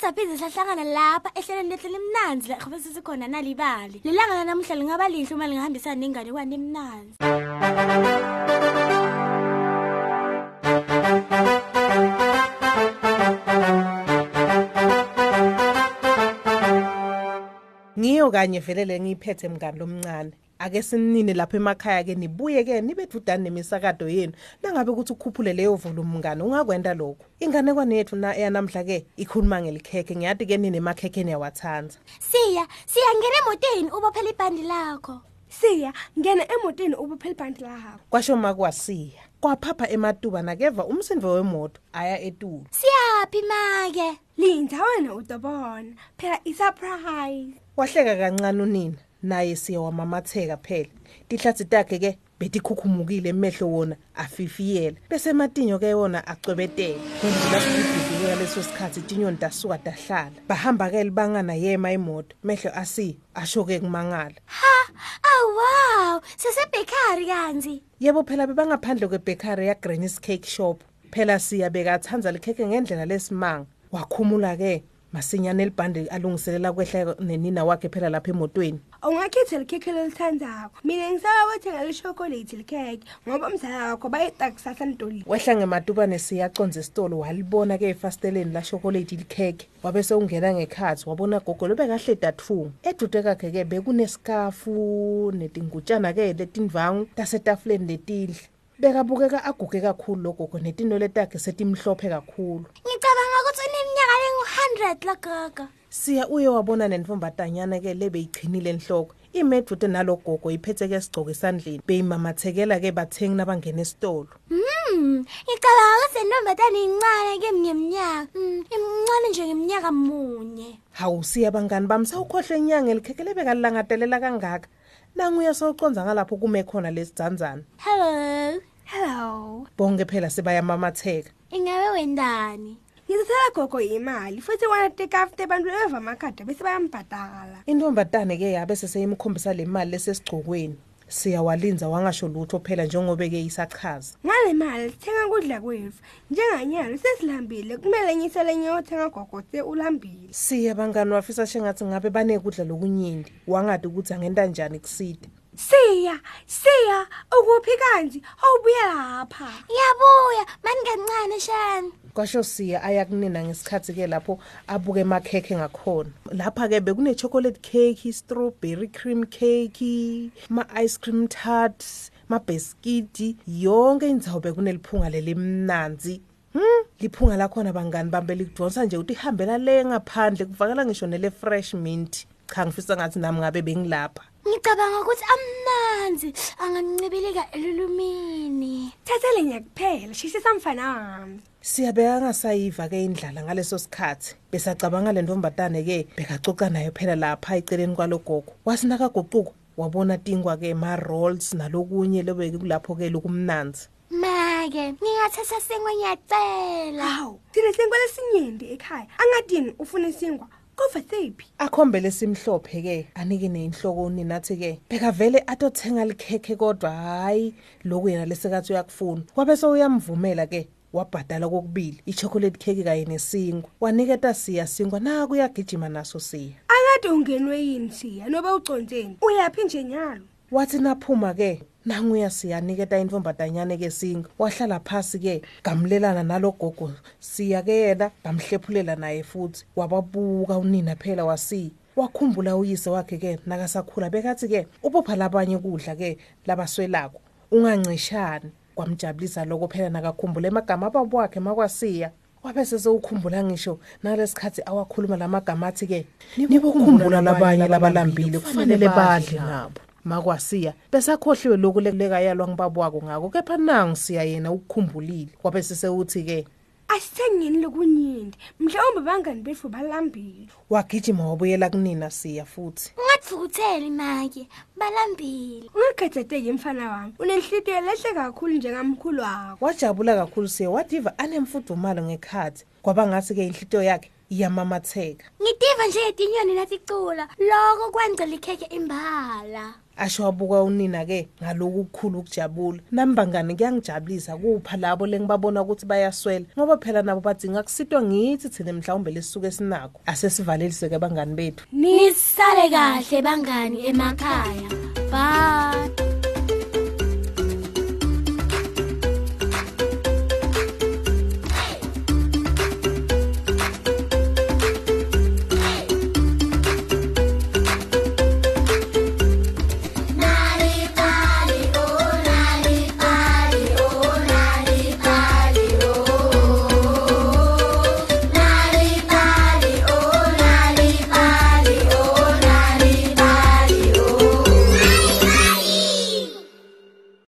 futhi aphize sahlangana lapha ehlelweni lehle limnanzi la khobe sisikhona nalibali. Lelanga namuhla lingaba lihle uma lingahambisana nengane kwani emnanzi. Ngiyo kanye velele ngiyiphethe mngani lomncane. Ake sinine lapha emakhaya ke nibuye ke nibe dudane nemisakado yenu. Nangabe ukuthi ukhuphule leyo volume mngani ungakwenda lokho ingane kwanethu na yanamhla ke ikhuluma ngelikhekhe. Ngiyathi ke nini emakhekheni yawathanza siya siya ngena emotweni ubophela ibhandi lakho. Siya ngena emotweni ubuphela ibhandi lakho. Kwasho makwasiya kwaphapha ematuba nakeva umsindo wemoto aya etulo siyaphi make? Linda wena utobona phela isurprise. Wahleka kancane unina. Naye siya wamamatheka phela. Tihlathi takhe ke betikhukhumukile emehlo wona afifiyela. Bese matinyo ke wona acwebetela kwendlula sidibhike leso sikhathi tinyoni tasuka tahlala. Bahamba ke libangana yema imoto. Mehlo asi ashoke kumangala. Ha wow! Sesebhekari kanzi? Yebo phela bebangaphandle kwebakery ya Granny's Cake Shop. Phela siya bekathanza likheke ngendlela lesimanga. Wakhumula ke masinyane elibhande alungiselela kwehla nenina wakhe phela lapha emotweni. Ungakhetha likhekhe lolithandako mina ngisaba kuthenga lishokolate likhekhe ngoba umzala wakho bayeta kusasa ntolile wehla ngematubane siyaconza esitolo walibona ke efasteleni la chocolate likhekhe. Wabe sewungena ngekhathi wabona gogo lobe kahle dathunga edude kakhe ke bekunesikafu netingutshana ke letindvangu tasetafuleni letidle bekabukeka aguge kakhulu lo gogo netinwele takhe setimhlophe kakhulu. Ngicabanga ukuthi uneminyaka lengu-100 lagaga siya uye wabona nenfombatanyana ke lebeyiqhinile enhloko imedude nalogogo iphethe ke sigcoke esandleni beyimamathekela ke bathengi nabangena esitolo Hmm, ngicabanga ukuthi intombatane incane ke ngeminyaka. Hmm, imncane nje ngeminyaka munye. hawu siya bangani bami sawukhohlwe inyanga elikhekhe lebekalilangadelela kangaka nanguye sowuconza ngalapho kume khona lesidzandzana Hello. hello bonke phela sebayamamatheka Ingabe wendani? Ngizithela gogo imali futhi wona tekafute abantu beva amakhadi bese bayambhadala. Intombazane ke yabe seseyimkhombisa le mali lesesigcokweni siyawalinza wangasho lutho phela njengobe ke isachaza. Ngale mali sithenga kudla kwethu. Njenganyalo sesilambile kumele nyisele nyothenga gogo se ulambile. Siya bangani wafisa shengathi ngabe banekudla lokunyindi wangadi ukuthi angenta njani kuside? Siya siya ukuphi kanti awubuye lapha. Ngiyabuya, mani kancane shani. Kwasho siya ayakunina ngesikhathi ke lapho abuke emakhekhe ngakhona. Lapha ke bekune chocolate cake strawberry cream cake ma ice cream tarts mabheskiti yonke indzawo bekuneliphunga lelimnanzi Hmm, liphunga lakhona bangani bambe likudonsa nje uthi ihambela le ngaphandle kuvakala ngisho nele fresh mint. Cha ngifisa ngathi nami ngabe bengilapha. Ngicabanga ukuthi amnanzi angancibilika elulumini. Thathele nyakuphela shishisa mfana wami. Siyabeka ngasayiva ke indlala ngaleso sikhathi. Besacabanga le ntombatane ke bekacoca nayo phela lapha eceleni kwalogogo. Wasinaka goquko wabona tingwa ke ma rolls nalokunye lobe kulapho ke lokumnanzi. Make, ngingathatha singwe ngiyacela. hawu thina sinkwa lesinyenti ekhaya. Angadini ufuna isinkwa kova sephi akhombele simhlophe ke anike nenhloko uninathi ke. Bekavele atothenga likhekhe kodwa hayi lokhu yena lesekathi uyakufuna. Kwabe sewuyamvumela ke wabhadala kokubili ichocolate cake kanye nesingwa waniketa siya singwa naku uyagijima naso siya. Akade ungenwe yini siya nobe ucontseni uyaphi nje nyalo? Wathi naphuma ke nanguya siyaniketa intombatanyane ke singa. Wahlala phasi ke gamlelana nalogogo siya ke yena bamhlephulela naye futhi. Wababuka unina phela wasiya wakhumbula uyise wakhe ke nakasakhula bekathi ke ubopha labanye kudla ke labaswelako. Ungancishani kwamjabulisa lokho phela nakakhumbula emagama ababo wakhe makwasiya. Wabe sesewukhumbula ngisho nalesikhathi awakhuluma lamagama athi ke nibokhumbula labanye labalambile kufanele badle nabo makwasiya. Besakhohliwe lokhu lekayalwa ngibaba wako ngako kepha nangu siya yena ukukhumbulile. Kwabe sesewuthi ke asithengeni lokunyindi mhlawumbe bangani bethu balambile. Wagijima wabuyela kunina siya futhi. Ungathukutheli make, balambile. ungakhathateki mfana wami unenhlitiyo lehle kakhulu njengamkhulu wakho. Wajabula kakhulu siya wadiva anemfudumalo ngekhathi. Kwaba ngathi ke inhlitiyo yakhe iyamamatheka. Ngitiva nje etinyoni naticula, lokho kwangcela ikhekhe imbala. Asho wabuka unina-ke ngaloku kukhulu ukujabula. Nami bangani kuyangijabulisa kupha labo lengibabona ukuthi bayaswela ngoba phela nabo badinga kusitwa ngithi thina mhlawumbe lesisuke sinakho. Asesivalelise-ke bangani bethu. Nisale kahle bangani emakhaya. Bye.